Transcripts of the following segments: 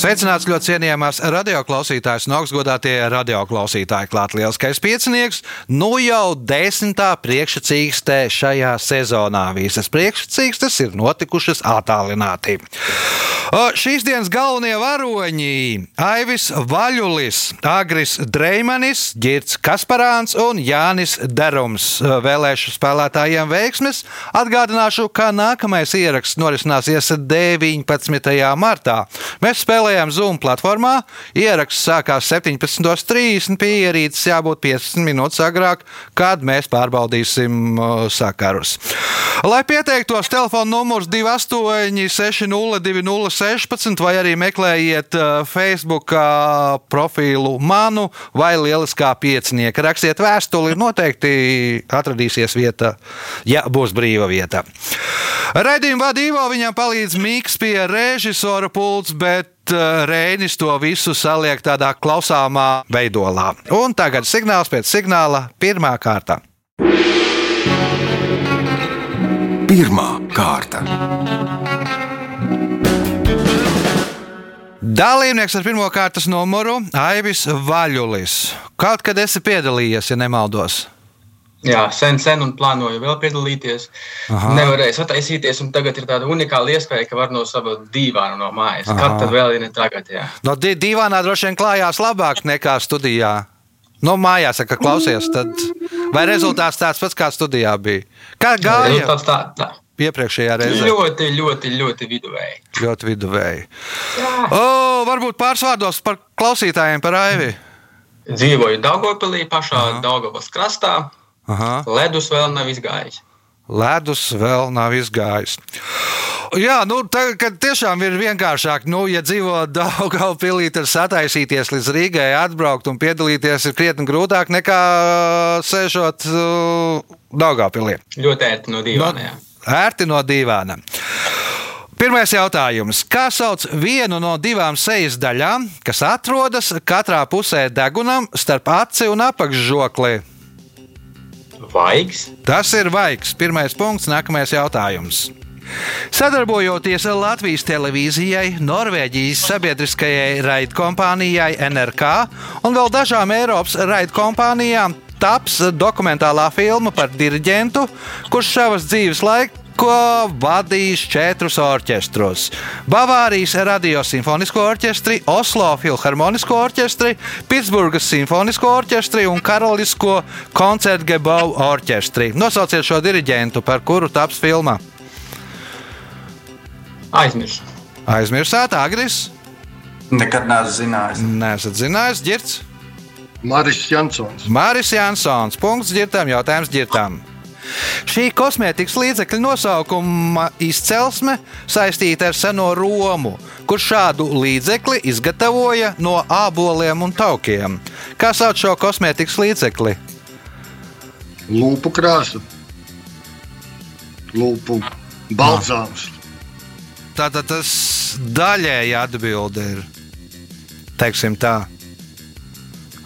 Sveicināts ļoti cienījamās radioklausītājas un augstgadātie radioklausītāji. Klāt lielskais piecinieks, nu jau desmitā priekšsacīkstē šajā sezonā. Visas priekšsacīkstes ir notikušas attālināti. Šīs dienas galvenie varoņi - Aivis Vaļulis, Agris Dreimanis, Girts Kasparāns un Jānis Derums. Vēlēšu spēlētājiem veiksmes. Atgādināšu, ka nākamais ieraksts norisināsies 19. martā. Mēs spēlējam spēlējām Zoom platformā. Ieraksts sākās 17.30. Pie ierīces jābūt 15 minūtes agrāk, kad mēs pārbaudīsim uh, sakarus. Lai pieteiktos, telefona numurs 286-0216 vai arī meklējiet uh, Facebook profilu manu vai lieliskā piecinieka. Rakstiet vēstuli, noteikti atradīsies vieta, ja būs brīva vieta. Raidījuma vadībā viņam palīdz Mikls pie režisora pults, bet uh, Rēnis to visu saliek tādā klausāmā veidolā. Un tagad signāls pēc signāla pirmā kārta. Pirmā kārta. Dalībnieks ar pirmā kārtas numuru - Aivis Vaļulis. Kaut kad esi piedalījies, ja nemaldos. Jā, sen, sen un plānoju vēl piedalīties. Aha. Nevarēju sataisīties, un tagad ir tāda unikāla iespēja, ka var no sava dīvāna no mājas. Aha. Kad tad vēl ir ne tagad? Jā. No dīvānā droši vien klājās labāk nekā studijā. No mājās, ka klausies, tad vai rezultāts tāds pats kā studijā bija? Kā gāja? Rezultāts tā, tā. Iepriekšējā reizē. Ļoti, ļoti, ļoti viduvēji. Ļoti viduvēji. O, varbūt pāris vārdos par klausītājiem par Aivi. Dzīvoju Daugopilī, pašā Daugavas krastā. Aha. Ledus vēl nav izgājis. Ledus vēl nav izgājis. Jā, nu, tagad, tiešām ir vienkāršāk, nu, ja dzīvo Daugavpilī, tad sataisīties līdz Rīgai, atbraukt un piedalīties ir krietni grūtāk nekā sēžot uh, Daugavpilī. Ļoti ērti no divām. No, ērti no divām. Pirmais jautājums. Kā sauc vienu no divām sejas daļām, kas atrodas katrā pusē degunam starp aci un apakšžokli? Vaigs. Tas ir vaigs. Pirmais punkts, nākamais jautājums. Sadarbojoties ar Latvijas televīzijai, Norvēģijas sabiedriskajai raidkompānijai NRK un vēl dažām Eiropas raidkompānijām, taps dokumentālā filma par diriģentu, kurš savas dzīves laikā ko vadījis četrus orķestrus - Bavārijas radiosimfonisko orķestri, Oslo filharmonisko orķestri, Pitsburgas simfonisko orķestri un Karalisko koncertgebau orķestri. Nosauciet šo diriģentu, par kuru taps filmā. Aizmirst. Aizmirsāt, Agris? Nekad neesmu zinājis. Nesat zinājis, Girts? Māris Jansons. Māris Jansons. Punkts ģirtām, jautājums ģirtām. Šī kosmētikas līdzekļa nosaukuma izcelsme saistīta ar seno Romu, kur šādu līdzekli izgatavoja no āboliem un taukiem. Kā sauc šo kosmētikas līdzekli? Lūpu krāsa, lūpu balzāms. Tātad tas daļēji atbilde ir. Teiksim tā.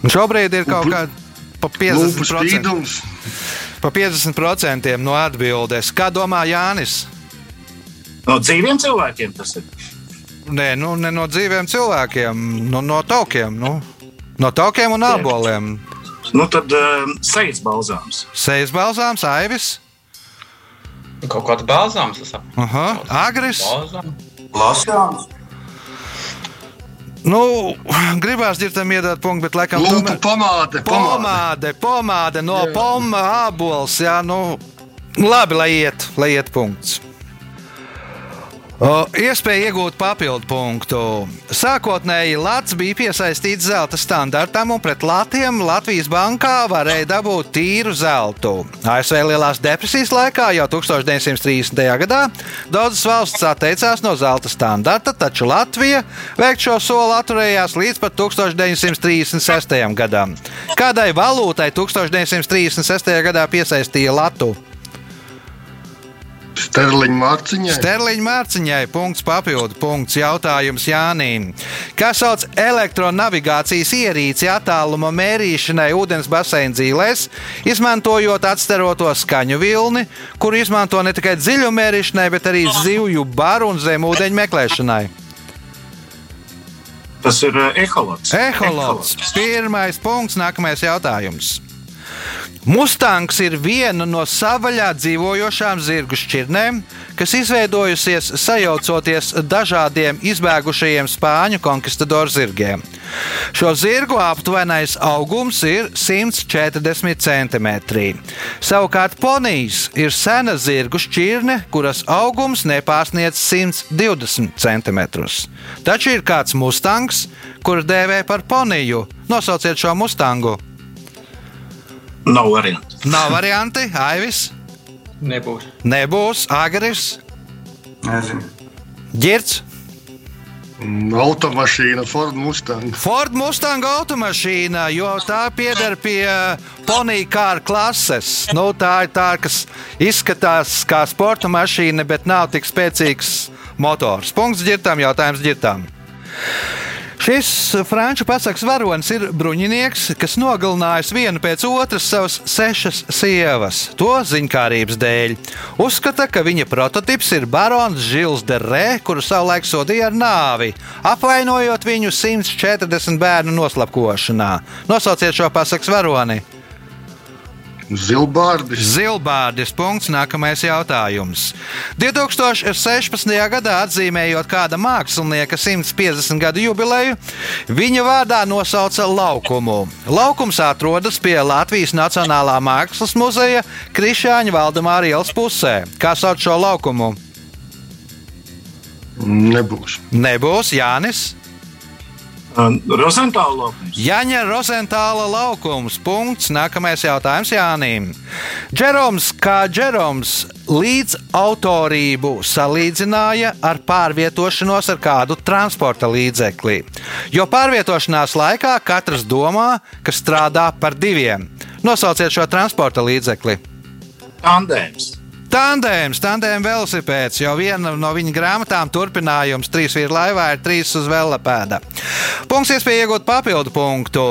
Un šobrīd ir kaut kāda pa 50%. Pa 50% no atbildes. Kā domā Jānis? No dzīviem cilvēkiem tas ir. Nē, nu, ne no dzīviem cilvēkiem, no, no taukiem. Nu. No taukiem un āboliem. Nu, tad uh, sejas balzāms. Sejas balzāms, aivis. Kaut kāds balzāms, tas Aha, agris. Lasāms. Nu, gribās dzirdēt, iedot punktu, bet laikam Lūpu pomāde. Pomāde, pomāde no pomma ābols. Jā, nu, labi, lai iet, lai iet punkts. O, iespēja iegūt papildu punktu. Sākotnēji Latvijas bija piesaistīts zelta standartam, un pret latiem Latvijas bankā varēja dabūt tīru zeltu. ASV Lielās depresijas laikā, jau 1930. gadā, daudzas valsts atteicās no zelta standarta, taču Latvija veikt šo soli atturējās līdz pat 1936. gadam. Kādai valūtai 1936. gadā piesaistīja Latviju? Sterliņa Mārciņai. Sterliņa mārciņai punkts papildu punkts jautājums Jānim. Kā sauc elektronavigācijas ierīci attāluma mērīšanai ūdens baseina dzīvēs, izmantojot atstaroto skaņu vilni, kuru izmanto ne tikai dziļumērīšanai, bet arī zivju baru un zemūdeņu meklēšanai? Tas ir eh, eholots. Eholots. Pirmais punkts, nākamais jautājums. Mustangs ir viena no savaļā dzīvojošām zirgu šķirnēm, kas izveidojusies sajaucoties dažādiem izbēgušajiem spāņu konkistadoru zirgiem. Šo zirgu aptuvenais augums ir 140 cm. Savukārt ponijas ir sena zirgu šķirne, kuras augums nepārsniedz 120 cm. Taču ir kāds mustangs, kuru dēvē par poniju. Nosauciet šo mustangu! Nav variantu. Nav varianti, Aivis, Nebūs. nebūs, Agris, Nezinu. Girts. Automašīna Ford Mustang. Ford Mustang automašīna, jo tā pieder pie ponija kāra klases. Nu, tā ir tā, kas izskatās kā sporta mašīna, bet nav tik spēcīgs motors. Punkts ģirtām, jautājums ģirtām. Šis franču pasakas varonis ir bruņinieks, kas nogalinājis vienu pēc otras savas sešas sievas, to ziņkārības dēļ. Uzskata, ka viņa prototyps ir barons Žils Derē, kuru savulaik sodīja ar nāvi, apvainojot viņu 140 bērnu noslapkošanā. Nosauciet šo pasakas varoni! Zilbārdis. Zilbārdis punkts, nākamais jautājums. 2016. gadā atzīmējot kāda mākslinieka 150 gadu jubileju, viņa vārdā nosauca laukumu. Laukums atrodas pie Latvijas Nacionālā Mākslas muzeja Krišāņa Valdemāra ielas pusē. Kā sauc šo laukumu? Nebūs. Nebūs Jānis. Rozentāla laukums. Jaņa Rozentāla laukums. Punkts. Nākamais jautājums Jānim. Džeroms kā Džeroms līdz autorību salīdzināja ar pārvietošanos ar kādu transporta līdzekli. Jo pārvietošanās laikā katrs domā, ka strādā par diviem. Nosauciet šo transporta līdzekli. Tandēms. Tandēms, tandēms velosipēds, jo viena no viņa grāmatām turpinājums trīs vīri laivā ir trīs uz velosipēda. Punkts iespēja iegūt papildu punktu.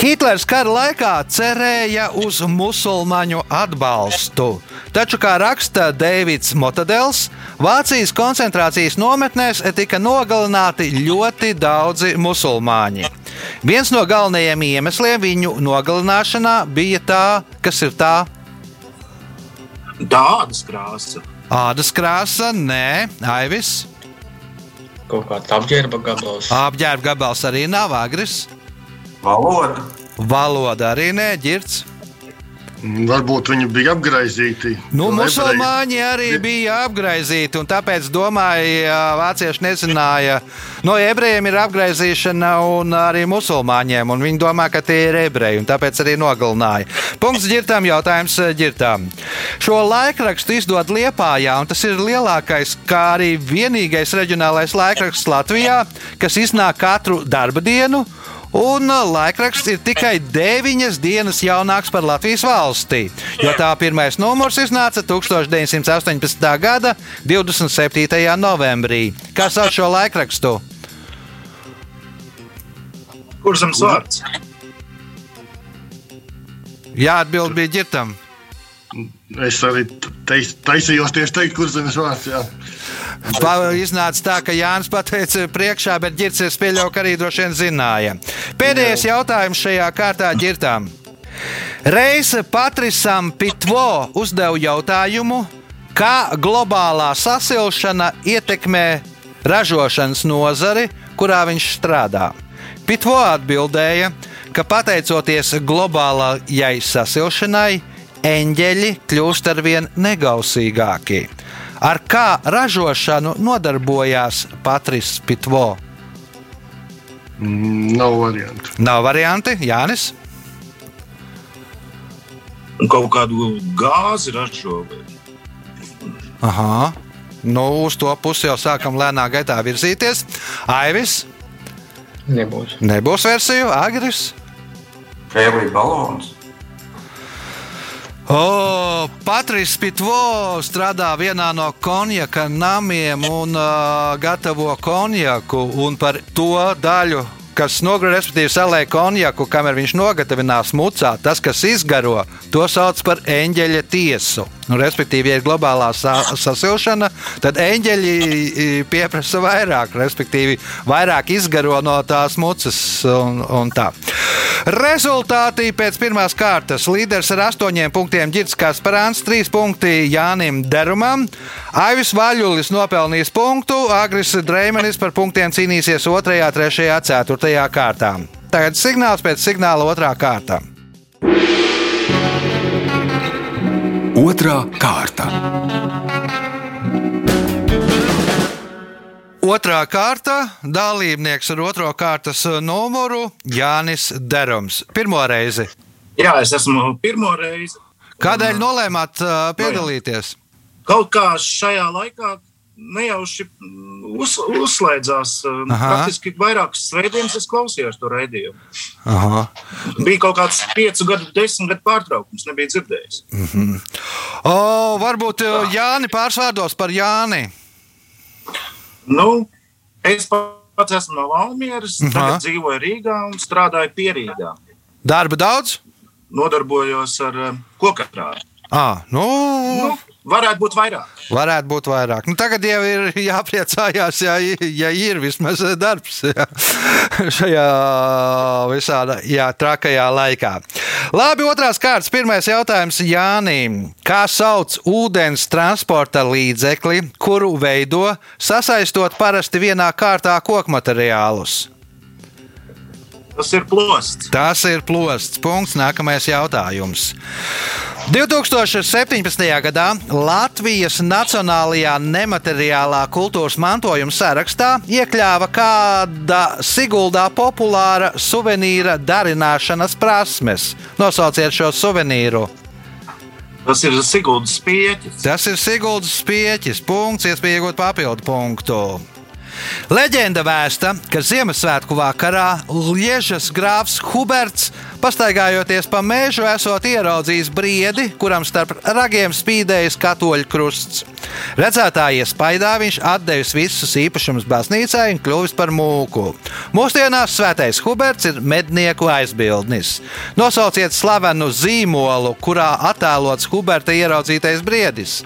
Hitlers kara laikā cerēja uz musulmaņu atbalstu. Taču, kā raksta Deivids Motadels, Vācijas koncentrācijas nometnēs tika nogalināti ļoti daudzi musulmaņi. Viens no galvenajiem iemesliem viņu nogalināšanā bija tā, kas ir tā Tādas krāsas. ādas krāsa, nē, Aivis. Kaut kāds apģērba gabals. Apģērba gabals arī nav agris. Valoda. Valoda arī nē, ģirts. Varbūt viņi bija apgaizīti. Nu, musulmaņi arī bija apgaizīti, un tāpēc domāju, vācieši nezināja, no ebrejiem ir apgaizīšana un arī musulmaņiem, un viņi domā, ka tie ir ebreji, un tāpēc arī nogalināja. Punkts ģirtām, jautājums ģirtām. Šo laikrakstu izdod Liepājā, un tas ir lielākais, kā arī vienīgais reģionālais laikraksts Latvijā, kas iznāk katru darba dienu. Un laikraksts ir tikai 9 dienas jaunāks par Latvijas valsti, jo tā pirmais numurs iznāca 1918. gada 27. novembrī. Kā sauc šo laikrakstu? Kur zemes vārds? Jā, atbild bija ģirtam. Es arī teis, taisījos tieši teikt, kur zemes vārds. Jā. Iznāca tā, ka Jānis pateica priekšā, bet ģircis pieļauj, ka arī droši vien zināja. Pēdējais jautājums šajā kārtā ģirtām. Reisa Patrisam Pitvo uzdeva jautājumu, kā globālā sasilšana ietekmē ražošanas nozari, kurā viņš strādā. Pitvo atbildēja, ka pateicoties globālajai sasilšanai, eņģeļi kļūst arvien negausīgāki. Ar kā ražošanu nodarbojās Patris Pitvo? Mm, Nav variantu. Nav varianti, Jānis. Un Kaut kādu gāzi ražo. Aha. Nu, uz to pusi jau sākam lēnā gaitā virzīties. Aivis, Nebūs. nebūs versiju, Agris. Hēlija balons. O, Patris Pitvo strādā vienā no konjaka namiem un uh, gatavo konjaku. Un par to daļu, kas nogura, respektīvi, salē konjaku, kamēr viņš nogatavinās mucā, tas, kas izgaro, to sauc par eņģeļa tiesu. Nu, respektīvi, ja ir globālā sa sasilšana, tad eņģeļi pieprasa vairāk, respektīvi, vairāk izgaro no tās mucas un, un tā. Rezultāti pēc pirmās kārtas. Līderis ar astoņiem punktiem Girts Kasparāns, trīs punkti Jānim Derumam. Aivis Vaļulis nopelnīs punktu, Agris Dreimanis par punktiem cīnīsies 2, 3, 4 kārtā. Tagad signāls pēc signāla otrā kārta. Otra kārta. Otrā kārta dalībnieks ar otro kārtas numuru Jānis Derums. Pirmo reizi. Jā, es esmu pirmo reizi. Kādēļ nolēmāt piedalīties? Kaut kā šajā laikā nejauši mm, uz, uzslēdzās. uh, Aha. Praktiski vairākas svētdienas es klausījos to raidījumu. Aha. Bija kaut kāds piecu gadu, desmit gadu pārtraukums, nebija dzirdējis. O, varbūt uh, Jāni pārsvārdos par Jāni. Nu, es pats esmu no Valmieras, Aha. tagad dzīvoju Rīgā un strādāju pierīgā. Darba daudz? Nodarbojos ar uh, kokatrādu. À, nu, Nu, varētu būt vairāk. varētu būt vairāk. Nu, tagad jau ir jāpriecājās, ja, ja ir vismaz darbs jā, šajā visā jā, trakajā laikā. Labi, otrās kārtas. Pirmais jautājums Jānim. Kā sauc ūdens transporta līdzekli, kuru veido sasaistot parasti vienā kārtā koku materiālus? Tas ir plosts. Tas ir plosts. Punkts. Nākamais jautājums. 2017. gadā Latvijas Nacionālajā nemateriālā kultūras mantojuma sarakstā iekļāva kāda Siguldā populāra suvenīra darināšanas prasmes. Nosauciet šo suvenīru. Tas ir Siguldas spieķis. Tas ir Siguldas spieķis. Punkts, iespēja iegūt papildu punktu. Leģenda vēsta, ka Ziemassvētku vakarā Liežas grāfs Huberts, pastaigājoties pa mežu, esot ieraudzījis briedi, kuram starp ragiem spīdējis katoļu krusts. Redzētā iespaidā viņš atdevis visus īpašumus baznīcai un kļuvis par mūku. Mūsdienās svētais Huberts ir mednieku aizbildnis. Nosauciet slavenu zīmolu, kurā attēlots Huberta ieraudzītais briedis.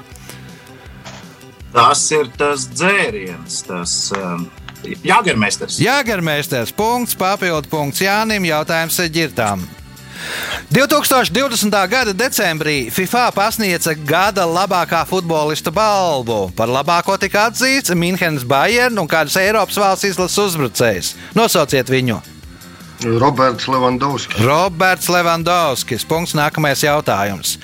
Tas ir tas dzēriens, tas um, jāgarmēsters. Jāgarmēsters punkts, papildu punkts Jānim, jautājums ģirtām. 2020. gada decembrī FIFA pasniedza gada labākā futbolista balvu. Par labāko tika atzīts Münchenes Bayern un kādas Eiropas valsts izlases uzbrucējs. Nosauciet viņu! Roberts Levandovskis. Roberts Levandovskis. Punkts nākamais jautājums.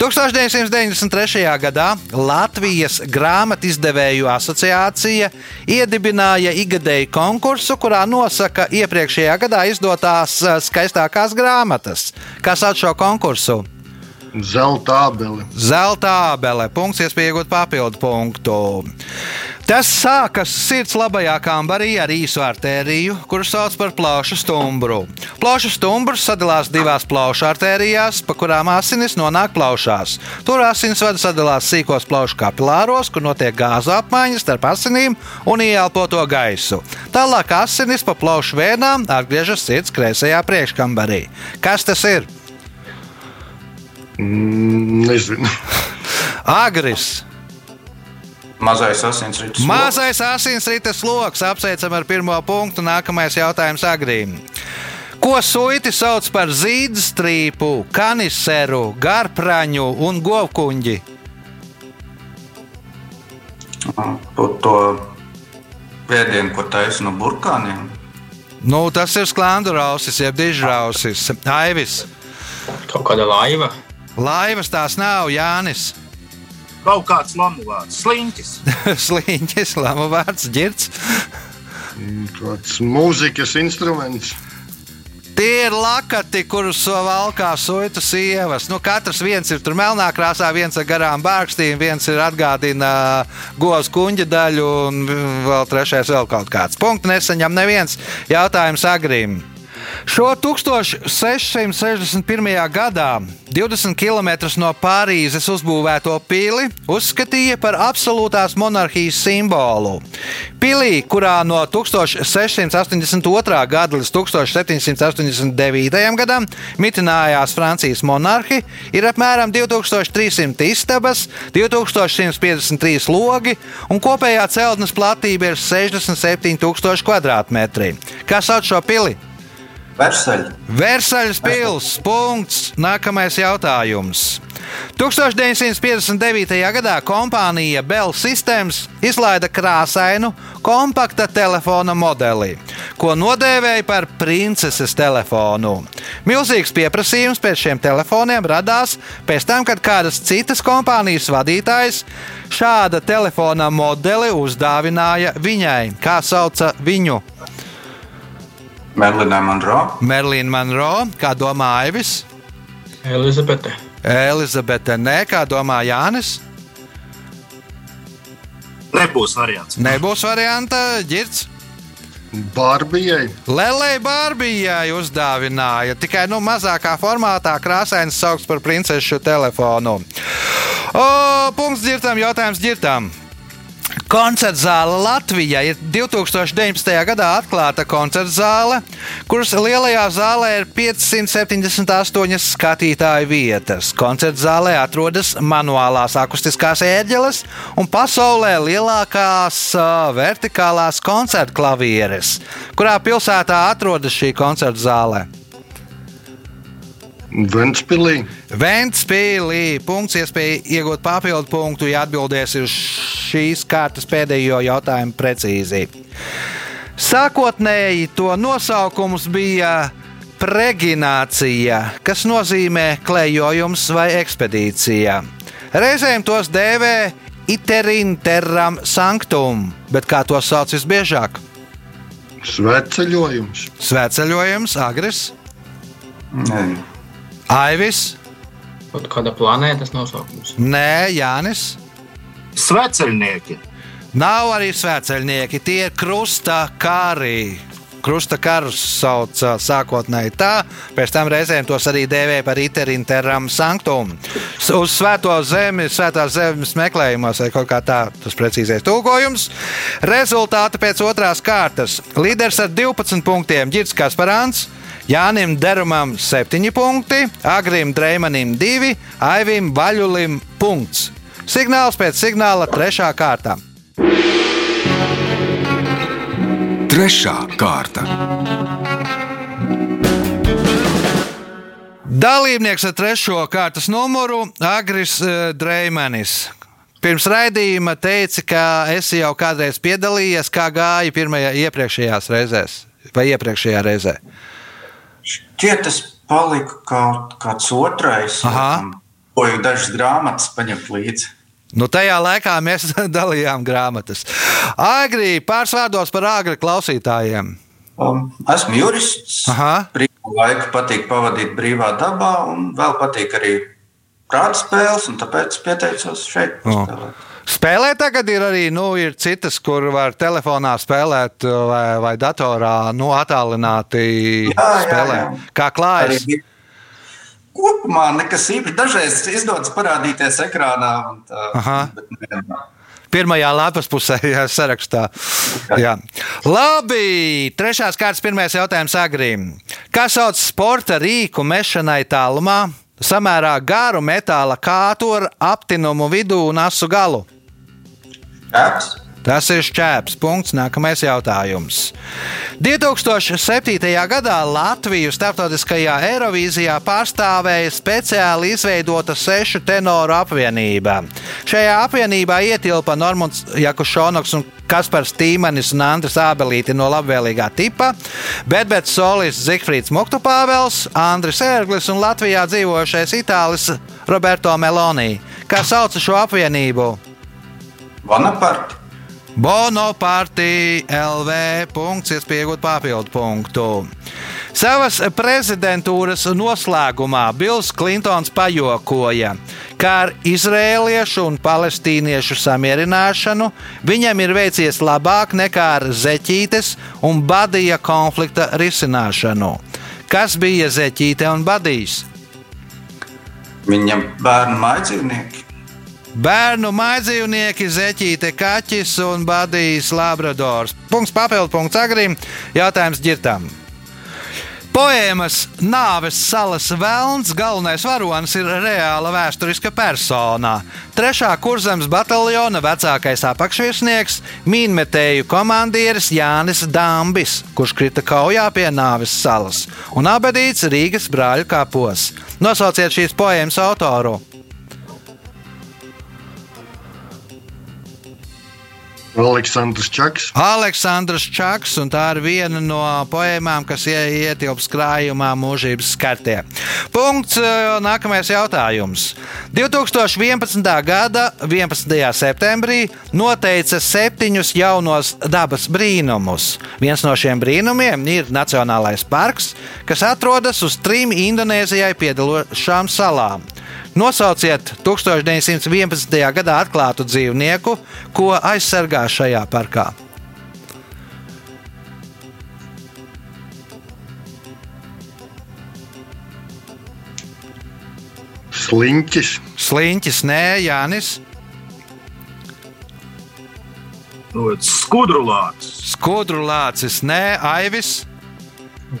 1993. gadā Latvijas grāmatizdevēju asociācija iedibināja ikgadēju konkursu, kurā nosaka iepriekšējā gadā izdotās eh, skaistākās grāmatas. Kas sauc šo konkursu? Zelta abeli. Zelta abele. Punkts, iespēja iegūt papildu punktu. Tas sākas sirds labajā kambarī ar īsu artēriju, kuras sauc par plaušu stumbru. Plaušu stumbrs sadalās divās plaušu artērijās, pa kurām asinis nonāk plaušās. Tur asinsvadi sadalās sīkos plaušu kapilāros, kur notiek gāzu apmaiņa starp asinīm un ieelpoto gaisu. Tālāk asinis pa plaušu vēnām atgriežas sirds kreisajā priekškambarī. Kas tas ir? Mm, nezinu. Agris. Mazais asinsrites. Mazais asinsrites lokus apsveicam ar pirmo punktu. Nākamais jautājums agrīm. Ko suiti sauc par zīdstrīpu, kaniseru, garpraņu un govkuņģi? To, to vēdienu, ko taisa no burkāniem. Nu, tas ir sklandurausis, jeb dižrausis. Aivis. Kaut kāda laiva. Laivas tās nav Jānis. Kaut kāds lamu vārds, sliņķis. Sliņķis, lama vārds, ģirts. Tāds mūzikas instruments. Tie ir lakati, kurus valkā suitu sievas. Nu, katrs viens ir tur melnā krāsā, viens ar garām bārkstīm, viens ir atgādina govs kuģa daļu, un vēl trešais vēl kaut kāds. Punkts nesaņem neviens jautājums agrim. Šo 1661. gadā 20 km no Pārīzes uzbūvēto pili uzskatīja par absolūtās monarhijas simbolu. Pilī, kurā no 1682. gada līdz 1789. gadam mitinājās Francijas monarhi, ir apmēram 2300 istabas, 2153 logi un kopējā celtnes platība ir 67,000 km2. Kā sauc šo pili? Versaļi. Versaļas pilsēta. Punkts. Nākamais jautājums. 1959. gadā kompānija Bell Systems izlaida krāsainu kompakta telefona modeli, ko nodēvēja par princeses telefonu. Milzīgs pieprasījums pēc šiem telefoniem radās pēc tam, kad kādas citas kompānijas vadītājs šāda telefona modeli uzdāvināja viņai. Kā sauca viņu? Merlina Monroe. Merlīna Monroe, kā domā Aivis? Elizabete. Elizabete, nē, kā domā Jānis? Nebūs variants. Nebūs varianta, ģirts. Barbijai. Lelei Bārbijai uzdāvināja tikai nu, mazākā formātā krāsains saukts par princešu telefonu. O, punkts ģirtam, jautājums ģirtam. Koncerta zāle Latvijā ir 2019. gadā atklāta koncerta zāle, kuras lielajā zālē ir 578 skatītāju vietas. Koncerta zālē atrodas manuālās akustiskās ērģeles un pasaulē lielākās uh, vertikālās koncerta klavieres. Kurā pilsētā atrodas šī koncerta zāle? Ventspilī. Ventspīlī. Punkts, iespēja iegūt papildu punktu, ja atbildēs uz šīs kārtas pēdējo jautājumu precīzi. Sākotnēji to nosaukums bija preginācija, kas nozīmē klejojums vai ekspedīcija. Reizēm tos dēvē iterin terram sanctum, bet kā to sauc visbiežāk? Svētceļojums. Svētceļojums, agres, Nezinu. Aivis, Kaut kāda planētas nosaukums. nē, Jānis. Sveceļnieki. Nav arī svētceļnieki, tie ir krusta kari. Krusta karus sauc sākotnēji tā, pēc tam reizēm tos arī dēvēja par iterinteram sanctum. S- Uz svēto zemi, svētās zemes meklējumos, vai kaut kā tā, tas precīzais tulkojums. Rezultāti pēc otrās kārtas. Līderis ar 12 punktiem Girts Kasparāns. Jānim Derumam 7 punkti, Agrim Dreimanim 2, Aivim Vaļulim punkts. Signāls pēc signāla trešā kārta. Trešā kārta. Dalībnieks ar trešo kārtas numuru Agris eh, Dreimanis. Pirms raidījuma teica, ka esi jau kādreiz piedalījies, kā gāja pirmajā iepriekšējās reizēs vai iepriekšējā reizē. Šķiet, tas palika kaut kāds otrais. Aha. Ko jau dažas grāmatas paņemt līdzi. Nu, tajā laikā mēs dalījām grāmatas. Agri pārsvārdos par agri klausītājiem. Um, esmu jurists. Brīvā laika patīk pavadīt brīvā dabā, un vēl patīk arī prāta spēles, un tāpēc pieteicos šeit. O. spēlēt. Spēlē tagad ir arī nu, ir citas, kur var telefonā spēlēt vai, vai datorā nu, attālināti spēlēt. Kā Arī klājas? bija- Kopumā nekas īpašs. Dažreiz izdodas parādīties ekrānā. Tā, nevienmēr. Pirmajā lapas pusē, jā, sarakstā. Jā. Labi, trešās kārtas, pirmais jautājums Agrim. Kā sauc sporta rīku mešanai tālumā? Samērā garu metāla kātu ar aptinumu vidū un asu galu. Kāps? Tas ir šķēps. Punkts. Nākamais jautājums. 2007. gadā Latviju starptautiskajā Eirovīzijā pārstāvēja speciāli izveidota sešu tenoru apvienība. Šajā apvienībā ietilpa Normons Jakušonoks un Kaspars Tīmanis un Andris Ābelīti no labvēlīgā tipa, Betbets Solis, Zigfrīds Muktupāvels, Andris Ērglis un Latvijā dzīvojošais itālis Roberto Meloni. Kā sauc šo apvienību? Bonaparte. Bono partija LV. Punkts, iespējot papildu punktu. Savas prezidentūras noslēgumā Bills Klintons pajokoja, ka ar izrēliešu un palestīniešu samierināšanu viņam ir veicies labāk nekā ar zeķītes un badija konflikta risināšanu. Kas bija zeķīte un badījis? Viņam bērnu mājdzīvnieki. Bērnu mājdzīvnieki, zeķīte, kaķis un badījis Labradors. Punkts papildu punkts agrim. Jautājums ģirtam. Poēmas Nāves salas vēlns galvenais varonis ir reāla vēsturiska persona. Trešā kurzemes bataljona vecākais apakšvirsnieks, mīnmetēju komandieris Jānis Dambis, kurš krita kaujā pie Nāves salas un abadīts Rīgas brāļu kapos. Nosauciet šīs poēmas autoru. Aleksandrs Čaks. Aleksandrs Čaks, un tā ir viena no poēmām, kas ie- ietilps krājumā mūžības skartie. Punkts. eh, Nākamais jautājums. 2011. gada 11. septembrī noteica septiņus jaunos dabas brīnumus. Viens no šiem brīnumiem ir Nacionālais parks, kas atrodas uz trim Indonēzijai piedalošām salām. Nosauciet 1911. gadā atklātu dzīvnieku, ko aizsargā šajā parkā. Sliņķis. Sliņķis, nē, Jānis, Nu, Skudrulāts. skudru lācis, nē, Aivis.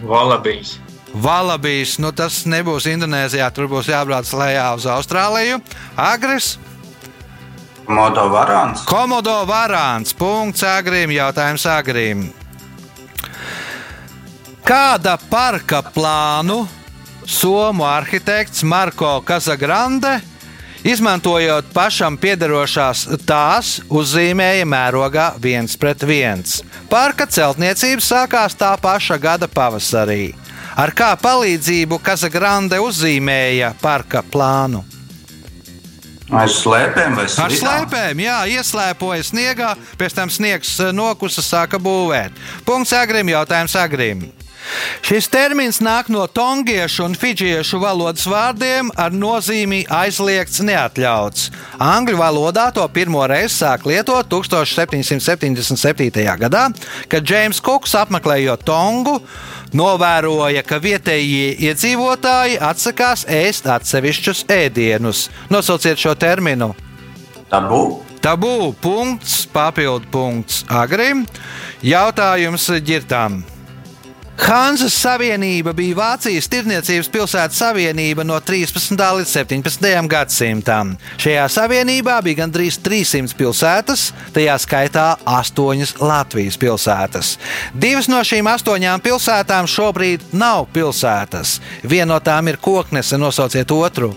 Valabijs. Valabijs, nu tas nebūs Indonēzijā, tur būs jābrauc lejā uz Austrāliju. Agris, Modo varāns. Komodo varāns, punkts agrim, jautājums agrim. Kāda parka plānu Somu arhitekts Marko Kazagrande, izmantojot pašam piederošās tās, uzzīmēja mērogā viens pret viens. Parka celtniecība sākās tā paša gada pavasarī. Ar kā palīdzību Kazagrande uzzīmēja parka plānu? Aiz slēpēm vai Ar slīdām? slēpēm, jā, ieslēpoja sniegā, pēc tam sniegs eh, nokusa, sāka būvēt. Punkts agrim, jautājums agrim. Šis termins nāk no tongiešu un fidžiešu valodas vārdiem ar nozīmi aizliegts, neatļauts. Angļu valodā to pirmo reizi sāk lietot 1777. gadā, kad Džeims Kuks apmeklējot Tongu, novēroja, ka vietējie iedzīvotāji atsakās ēst atsevišķus ēdienus. Nosauciet šo terminu. Tabū. Tabū punkts, papildu punkts agrim. Jautājums ģirtām. Hanzas Savienība bija Vācijas tirniecības pilsētu savienība no 13. līdz 17. gadsimtam. Šajā savienībā bija gandrīz 300 pilsētas, tajā skaitā 8 Latvijas pilsētas. Divas no šīm astoņām pilsētām šobrīd nav pilsētas. Viena no tām ir koknese, nosauciet otru.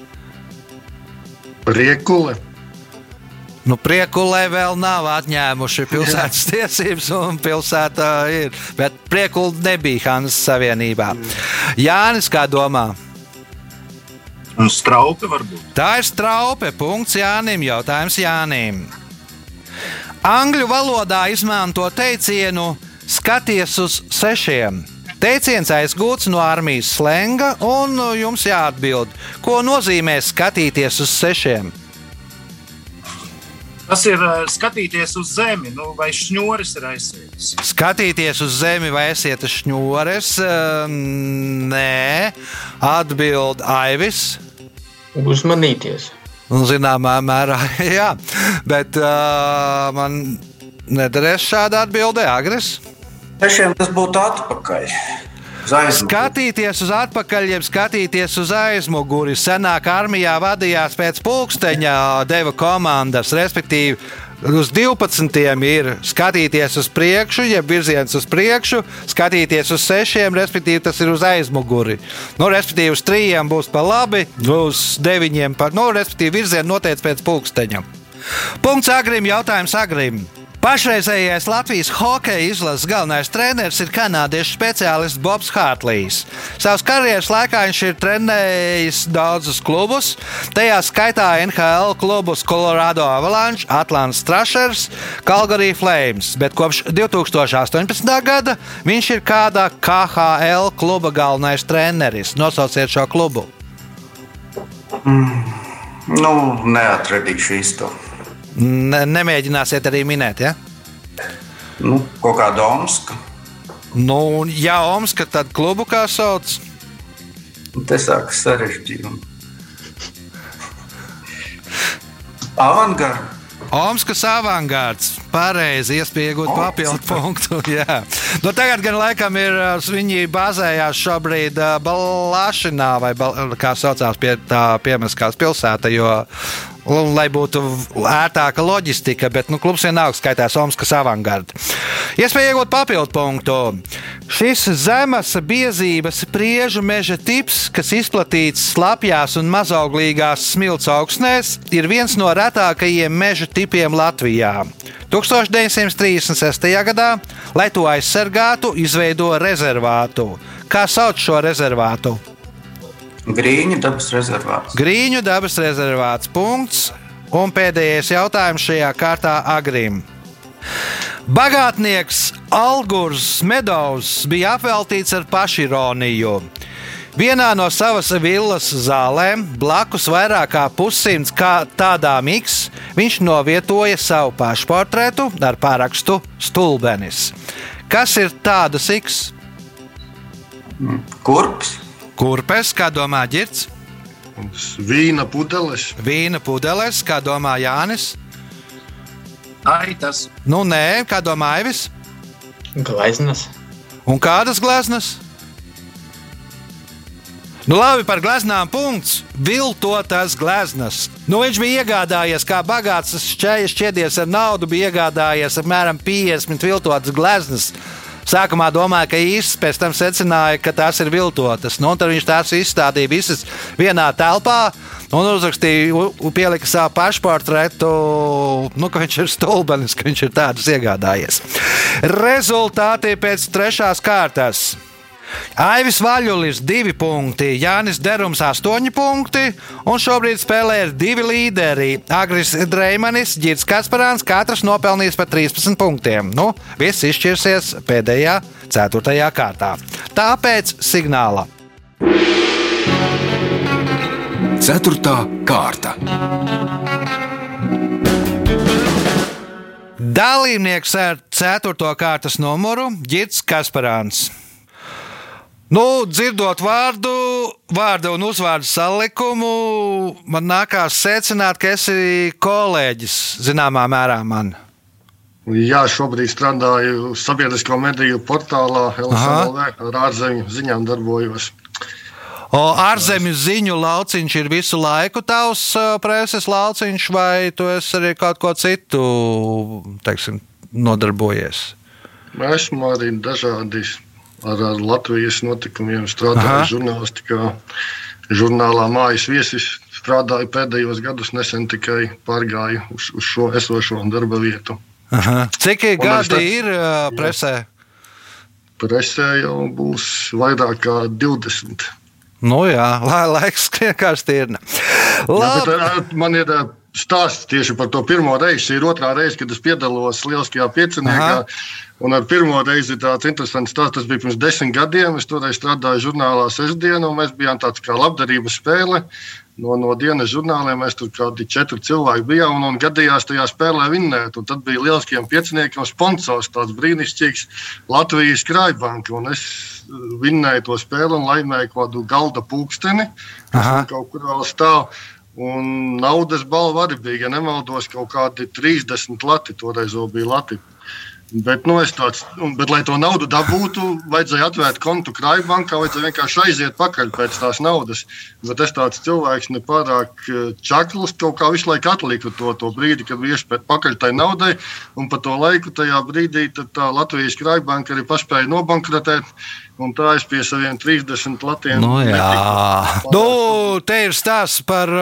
Priekule. Nu, Priekulē vēl nav atņēmuši pilsētas tiesības, un pilsēta ir. Bet priekula nebija Hanzas Savienībā. Jānis, kā domā? Un straupe varbūt. Tā ir straupe. Punkts Jānim. Jautājums Jānim. Angļu valodā izmanto teicienu skaties uz sešiem. Teiciens aizgūts no armijas slenga, un jums jāatbild, ko nozīmē skatīties uz sešiem. Tas ir eh, skatīties uz zemi, nu, vai šņuris ir aizsēdzis. Skatīties uz zemi, vai esiet šņūres? Nē, atbild Aivis. Uzmanīties. Nu, Zināmā mērā, jā, bet uh, man nederēs šāda atbilde, Agris. Trešiem tas būtu atpakaļ. Skatīties uz atpakaļ, jeb skatīties uz aizmuguri. Senāk armijā vadījās pēc pulksteņa, deva komandas, respektīvi. Uz 12 ir skatīties uz priekšu, jeb virziens uz priekšu, skatīties uz 6, respektīvi tas ir uz aizmuguri. Nu, respektīvi, uz 3 būs pa labi, uz 9 pa nu, respektīvi, virzienu noteicis pēc pulksteņa. Punkts Agrim, jautājums Agrim. Pašreizējais Latvijas hokeja izlases galvenais treneris ir kanādiešu speciālists Bobs Hārtlīs. Savas karjeras laikā viņš ir trenējis daudzus klubus, tajā skaitā NHL klubus Colorado Avalanche, Atlantas Thrashers, Calgary Flames, bet kopš 2018. gada viņš ir kāda KHL kluba galvenais treneris. Nosauciet šo klubu. Nu, neatradīšu īsto. Ne, nemēģināsiet arī minēt, ja? Nu, kaut kāda Omska. Nu, ja Omska, tad klubu kā sauc? Un te sākas sarežģījumi. Avangarda. Omskas avangards. Pareizi, iespēja iegūt papildu punktu. Jā. Nu, tagad gan laikam ir viņi bazējās šobrīd Balāšinā, vai Bal kā saucās pie tā piemeskās pilsēta, jo un, lai būtu ērtāka loģistika, bet nu, klubs vienalga skaitās Omaskas avangarda. Iespēja iegūt papildu punktu. Šis zemes biezības priežu meža tips, kas izplatīts slapjās un mazauglīgās smilts augsnēs, ir viens no retākajiem meža tipiem Latvijā. 1936. gadā, lai to aizsargātu, izveidoja rezervātu. Kā sauc šo rezervātu? Grīņu dabas rezervāts. Grīņu dabas rezervāts. Punkts. Un pēdējais jautājums šajā kārtā Agrim. Bagātnieks Algurs Medovs bija apveltīts ar pašironiju. Vienā no savas vilnas zālēm, blakus vairāk kā pussimts kā tādām X, viņš novietoja savu pašportretu ar parakstu Stulbenis. Kas ir tādas X? Kurps? Kurpes, kā domā Girts? Vīna pudeles. Vīna pudeles, kā domā Jānis? Aitas. Nu, nē, kā domā Aivis? Gleznas. Un kādas gleznas? Nu, labi, par gleznām punkts. Viltotas gleznas. Nu, viņš bija iegādājies, kā bagāts šķēries šķiedies ar naudu, bija iegādājies apmēram 50 viltotas gleznas. Sākumā domāja, ka īsts, pēc tam secināja, ka tās ir viltotas. Nu, tad viņš tās izstādīja visas vienā telpā un uzrakstīja, pielika savu pašportretu, nu, ka viņš ir stulbenis, ka viņš ir tādus iegādājies. Rezultāti pēc trešās kārtas. Aivis Vaļulis 2 punkti, Jānis Derums 8 punkti, un šobrīd spēlē ir divi līderi. Agris Dreimanis, Girts Kasparāns, katrs nopelnījis par 13 punktiem. Nu, viss izšķirsies pēdējā, 4. kārtā. Tāpēc signāla. 4. kārta. Dalībnieks ar 4. kārtas numuru Girts Kasparāns. Nu, dzirdot vārdu, vārdu un uzvārdu salikumu, man nākās secināt, ka esi kolēģis zināmā mērā man. Jā, šobrīd strādāju sabiedrisko mediju portālā LSLV, ar ārzemju ziņām darbojos. O, ārzemju ziņu lauciņš ir visu laiku tavs preses lauciņš, vai tu esi arī kaut ko citu teiksim, nodarbojies? Esmu arī dažādi ar, ar Latvijas notikumiem strādāju žurnālistikā. Žurnālā mājas viesis strādāju pēdējos gadus, nesen tikai pārgāju uz, uz šo esošo darba vietu. Aha. Cik gadi es- ir uh, presē? Presē jau būs vairāk kā 20. Nu jā, lai laiks skrien kā stirna. Jā, Labi. bet, man ir stāsts tieši par to pirmo reizi. Šī ir otrā reize, kad es piedalos lieliskajā pieciniekā. Un ar pirmo reizi tāds interesants stāsts. Tas bija pirms desmit gadiem. Es toreiz strādāju žurnālā sestdienā, un mēs bijām tāds kā labdarības spēle. No, no dienas žurnāliem mēs tur kādi četri cilvēki bijām un, un gadījās tajā spēlē vinnēt. Un tad bija lieliskajam pieciniekiem sponsors, tāds brīnišķīgs Latvijas krājbanka. Un es uh, vinnēju to spēli un laimēju kaut kādu galda pulksteni, kas kaut kur vēl stāv. Un naudas balva arī bija, ja nemaldos, kaut kādi 30 lati toreiz vēl bija lati. Bet, nu, tāds, bet, lai to naudu dabūtu, vajadzēja atvērt kontu krājbankā, vajadzēja vienkārši aiziet pakaļ pēc tās naudas. Bet es tāds cilvēks nepārāk eh, čakls, kaut kā visu laiku atliku to, to brīdi, kad bija iespēja pakaļ tai naudai. Un pa to laiku tajā brīdī Latvijas krājbanka arī paspēja nobankrotēt. Un tā es pie saviem 30 latiem. Nu, jā, netiku. nu, te ir stāsts par, uh,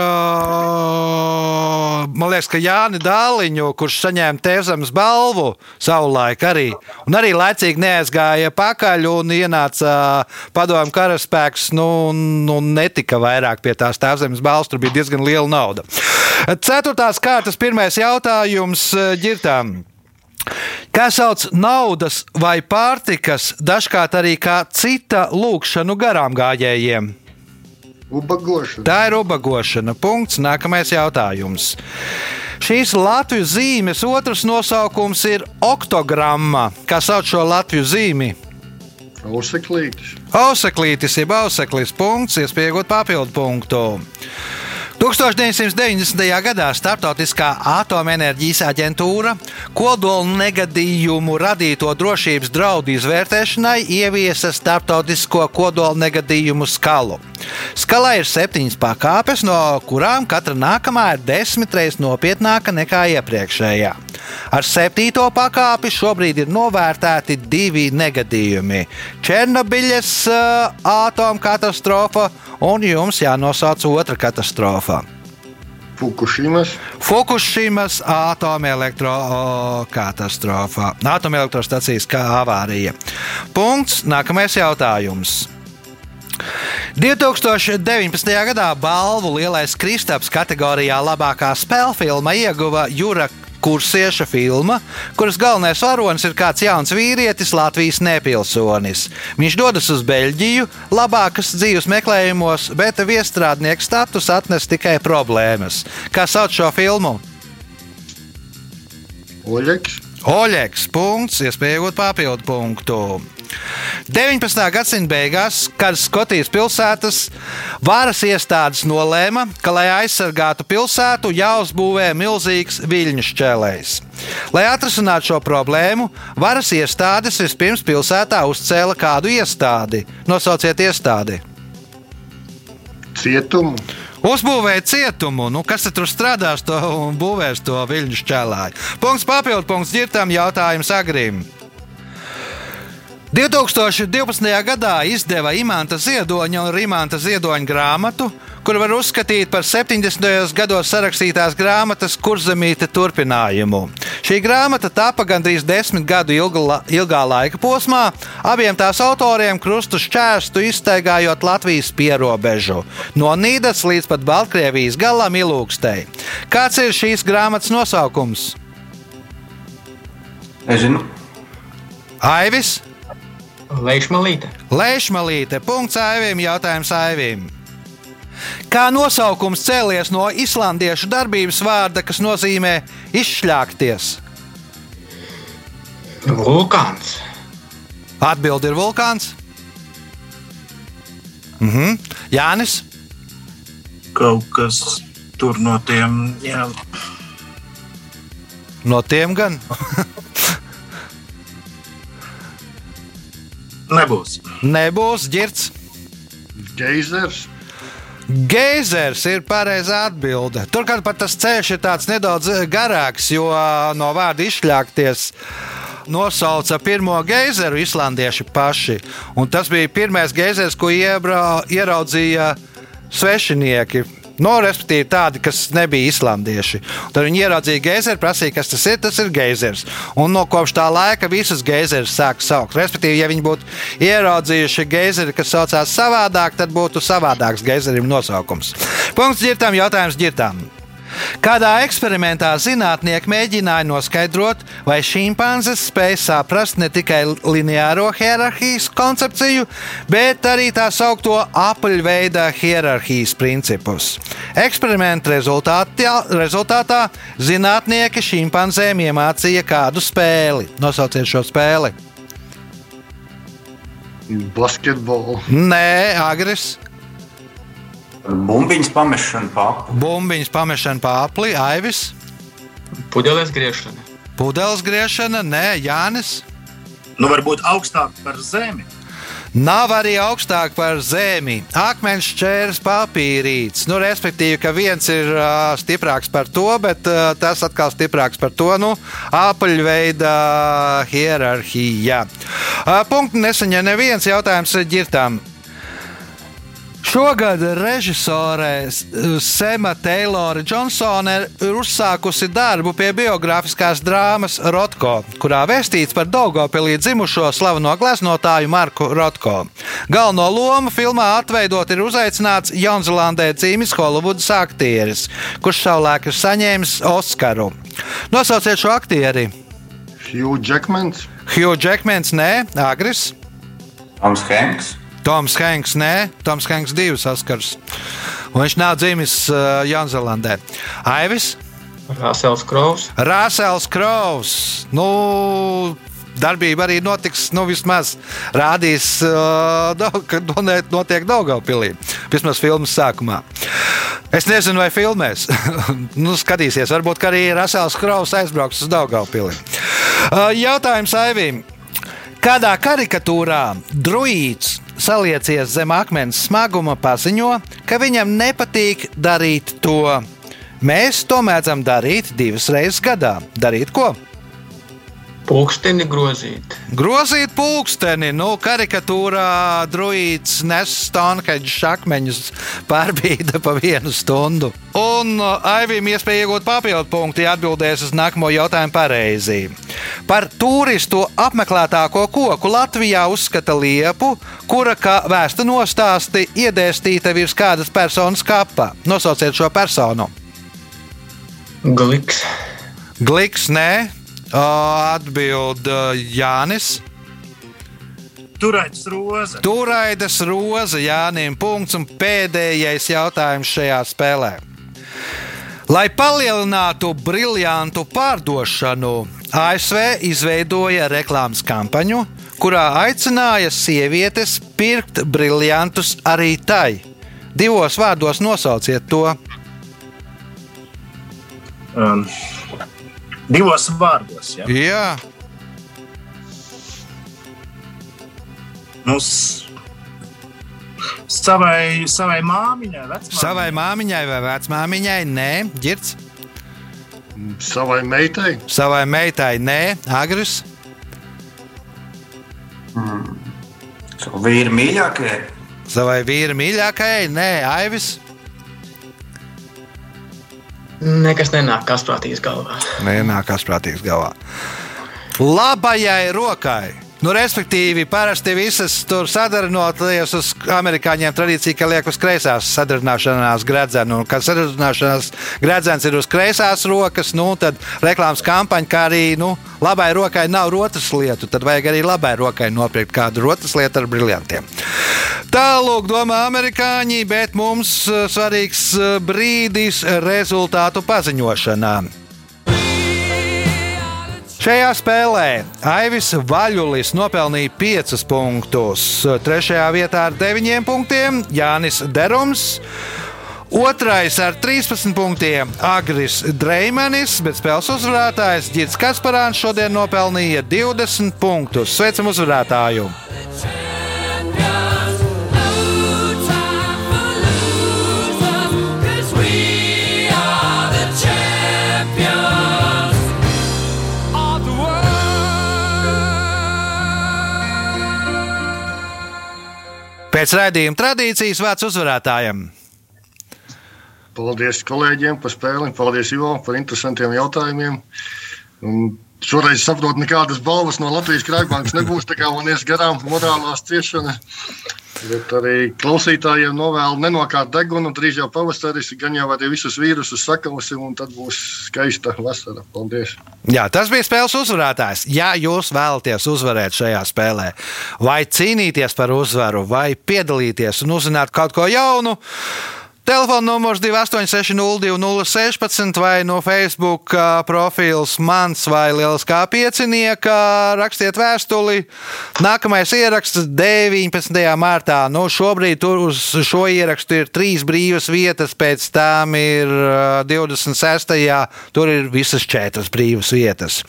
man liekas, ka Jāni Dāliņu, kurš saņēma Tēvzemes balvu savulaik arī, un arī laicīgi neaizgāja pakaļ un ienāca padomju karaspēks, nu, nu, netika vairāk pie tās Tēvzemes balvas, tur bija diezgan liela nauda. Ceturtās kārtas pirmais jautājums ģirtām. Kā sauc naudas vai pārtikas, dažkārt arī kā cita lūkšanu garām gājējiem? Ubagošana. Tā ir ubagošana. Punkts. Nākamais jautājums. Šīs Latvijas zīmes otrs nosaukums ir oktogramma. Kā sauc šo Latvijas zīmi? Auseklītis. Auseklītis, jeb auseklis punkts, iespējot papildu punktu. 1990. gadā Startautiskā atomenerģijas aģentūra kodolu negadījumu radīto drošības draudu izvērtēšanai ieviesa starptautisko kodolu negadījumu skalu. Skalā ir septiņas pakāpes, no kurām katra nākamā ir desmit reizes nopietnāka nekā iepriekšējā. Ar septīto pakāpi šobrīd ir novērtēti divi negadījumi - Černobiļas uh, atomkatastrofa un jums jānosauc otra katastrofa. Fukushimas. Fukushimas atomelektrokatastrofa. Atomelektrostacijas kā avārija. Punkts. Nākamais jautājums. 2019. gadā balvu Lielais Kristaps kategorijā labākā spēļu filma ieguva Jura kursieša filma, kuras galvenais varonis ir kāds jauns vīrietis, Latvijas nepilsonis. Viņš dodas uz Beļģiju, labākas dzīves meklējumos, bet viestrādnieka status atnes tikai problēmas. Kā sauc šo filmu? Oļeks. Oļeks. Punkts, iespējot papildu punktu. 19. gadsimta beigās, kad Skotijas pilsētas varas iestādes nolēma, ka, lai aizsargātu pilsētu, jāuzbūvē milzīgs viļņu šķēlējs. Lai atrisinātu šo problēmu, varas iestādes vispirms pilsētā uzcēla kādu iestādi. Nosauciet iestādi! Cietumu. Uzbūvēja cietumu, nu, kas tur strādās to un būvēs to viļņu šķēlāju. Punkts papildu punkts ģirtam jautājums agrim. 2012. gadā izdeva Imants Ziedoņa un Rimanta Ziedoņa grāmatu, kur var uzskatīt par 70. gados sarakstītās grāmatas kurzemīte turpinājumu. Šī grāmata tapa gandrīz desmit gadu ilga, ilgā laika posmā, abiem tās autoriem krustu šķērstu iztaigājot Latvijas pierobežu no Nīdas līdz pat Baltkrievijas galam ilūkstei. Kāds ir šīs grāmatas nosaukums? Nezinu. Aivis! Leišmalīte. Leišmalīte. Punkts Aivim. Jautājums Aivim. Kā nosaukums cēlies no islandiešu darbības vārda, kas nozīmē izšļākties? Vulkāns. Atbilde ir vulkāns. Mhm. Jānis. Kaut kas tur no tiem, jā, No tiem gan. nebūs. Nebūs ģirts. Geizers. Geizers ir pareizā atbilde. Turklāt pat tas ceļš ir tāds nedaudz garāks, jo ā, no vārda izšļākties nosauca pirmo geizeru islandieši paši. Un tas bija pirmais geizers, ko iebra, ieraudzīja svešinieki. No, respektīvi, tādi, kas nebija islandieši. Tad viņi ieraudzīja geizeru, prasīja, kas tas ir. Tas ir geizers. Un no kopš tā laika visas geizerus sāk saukt. Respektīvi, ja viņi būtu ieraudzījuši geizeri, kas saucās savādāk, tad būtu savādāks geizerim nosaukums. Punkts ģirtām, jautājums ģirtām. Kādā eksperimentā zinātnieki mēģināja noskaidrot, vai šimpanzes spēj saprast ne tikai lineāro hierarhijas koncepciju, bet arī tā saucamo apaļveida hierarhijas principus. Eksperimenta rezultātā, zinātnieki šimpanzēm iemācīja kādu spēli. Nosauciet šo spēli. Basketbolu. Nē, agres, Bumbiņas pamešana papu. bumbiņas pamešana pāri, aivis, Pudeles griešana. pudeles griešana, nē, Jānis. Nu, varbūt augstāk par zemi. Nav arī augstāk par zemi. Akmens čērs papīrīts. Nu, respektīvi, ka viens ir uh, stiprāks par to, bet uh, tas atkal stiprāks par to. Nu, apaļveida hierarhija. Uh, punktu nesaņem neviens jautājums ģirtām. Šogad režisore Sema Teilora Džonsone ir uzsākusi darbu pie biogrāfiskās drāmas Rotko, kurā vēstīts par Daugopilī dzimušo slaveno gleznotāju Marku Rotko. Galveno lomu filmā atveidot ir uzaicināts Jaunzēlandē dzīves Holivudas aktieris, kurš savulaik ir saņēmis Oskaru. Nosauciet šo aktieri! Hugh Jackmans. Hugh Jackmans, nē, Agris. Toms Hanks. Toms Hanks, nē, Toms Hanks divas Oskars. Un viņš nav dzimis uh, Jaunzēlandē. Aivis, Rasels Kraus. Rāsels Kraus. Nu, darbība arī notiks, nu, vismaz rādīs, uh, ka notiek Daugavpilī. Vismaz filmas sākumā. Es nezinu, vai filmēs. nu, skatīsies, varbūt arī Rasels Kraus aizbrauks uz Daugavpili. Uh, jautājums Aivīm. Kādā karikatūrā druīds saliecies zem akmens smaguma paziņo, ka viņam nepatīk darīt to. Mēs to mēdzam darīt divas reizes gadā. Darīt ko? Pūksteni grozīt. Grozīt pulksteni. Nu, karikatūrā druīds nes Stonehenge akmeņus pārbīda pa vienu stundu. Un uh, Aivim iespēja iegūt papildu punktu, ja atbildēs uz nākamo jautājumu pareizi. Par turistu apmeklētāko koku Latvijā uzskata liepu, kura, kā vēsta nostāsti, iedēstīta virs kādas personas kapa. Nosauciet šo personu. Gliks. Gliks, nē, Atbild Jānis. Turaidas roze. Turaidas roze Jānim. Punkts un pēdējais jautājums šajā spēlē. Lai palielinātu briljantu pārdošanu, ASV izveidoja reklāmas kampaņu, kurā aicināja sievietes pirkt briljantus arī tai. Divos vārdos nosauciet to. Um, Divos vārdos. Ja? Jā, Nu, savai, savai māmiņai, vecmāmiņai. savai māmiņai vai vecmāmiņai, nē, ģirts. Savai meitai, Savai meitai, nē, agris. Savu vīru mīļākajai. Savai vīra mīļākajai, nē, aivis. Nekas nenāk kasprātīgs galvā. Nenākās prātīgs galvā. Labajai rokai. Nu, respektīvi, parasti visas tur sadarboties uz amerikāņiem tradīcija, ka liek uz kreisās sadarbošanās gredzenu. Kad sadarbošanās gredzens ir uz kreisās rokas, nu, tad reklāmas kampaņa, kā arī nu, labai rokai nav rotas lietu, tad vajag arī labai rokai nopirkt kādu rotas lietu ar briljantiem. Tālāk domā amerikāņi, bet mums eh, svarīgs eh, brīdis rezultātu paziņošanā. Šajā spēlē Aivis Vaļulis nopelnīja 5 punktus, 3. vietā ar 9 punktiem Jānis Derums. Otrais ar 13 punktiem Agris Dreimanis, bet spēles uzvarētājs Girts Kasparāns šodien nopelnīja 20 punktus. Sveicam uzvarētāju! Pēc raidījuma tradīcijas vārds uzvarētājiem. paldies kolēģiem par spēli, paldies Ivo par interesantiem jautājumiem. Un šoreiz saprotu, nekādas balvas no Latvijas Krājbankas nebūs, tā kā man ies garām morālās ciešanas. Bet arī klausītājiem novēlu nenokāpt degunu. Drīz jau pavasaris, gan jau arī visus vīrusus sakausim, un tad būs skaista vasara. Paldies! Jā, tas bija spēles uzvarētājs. Ja jūs vēlaties uzvarēt šajā spēlē, vai cīnīties par uzvaru, vai piedalīties un uzzināt kaut ko jaunu, Telefona numurs 28602016 vai no Facebook ā, profils mans vai lieliskā piecinieka. Rakstiet vēstuli. Nākamais ieraksts 19. martā. Nu, šobrīd tur uz šo ierakstu ir trīs brīvas vietas, pēc tam ir ā, 26. Tur ir visas četras brīvas vietas.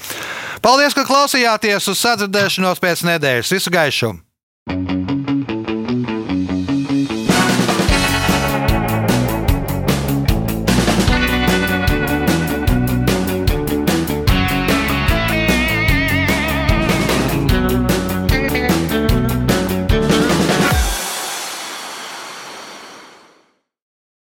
Paldies, ka klausījāties uz sadzirdēšanos pēc nedēļas. Visu gaišu!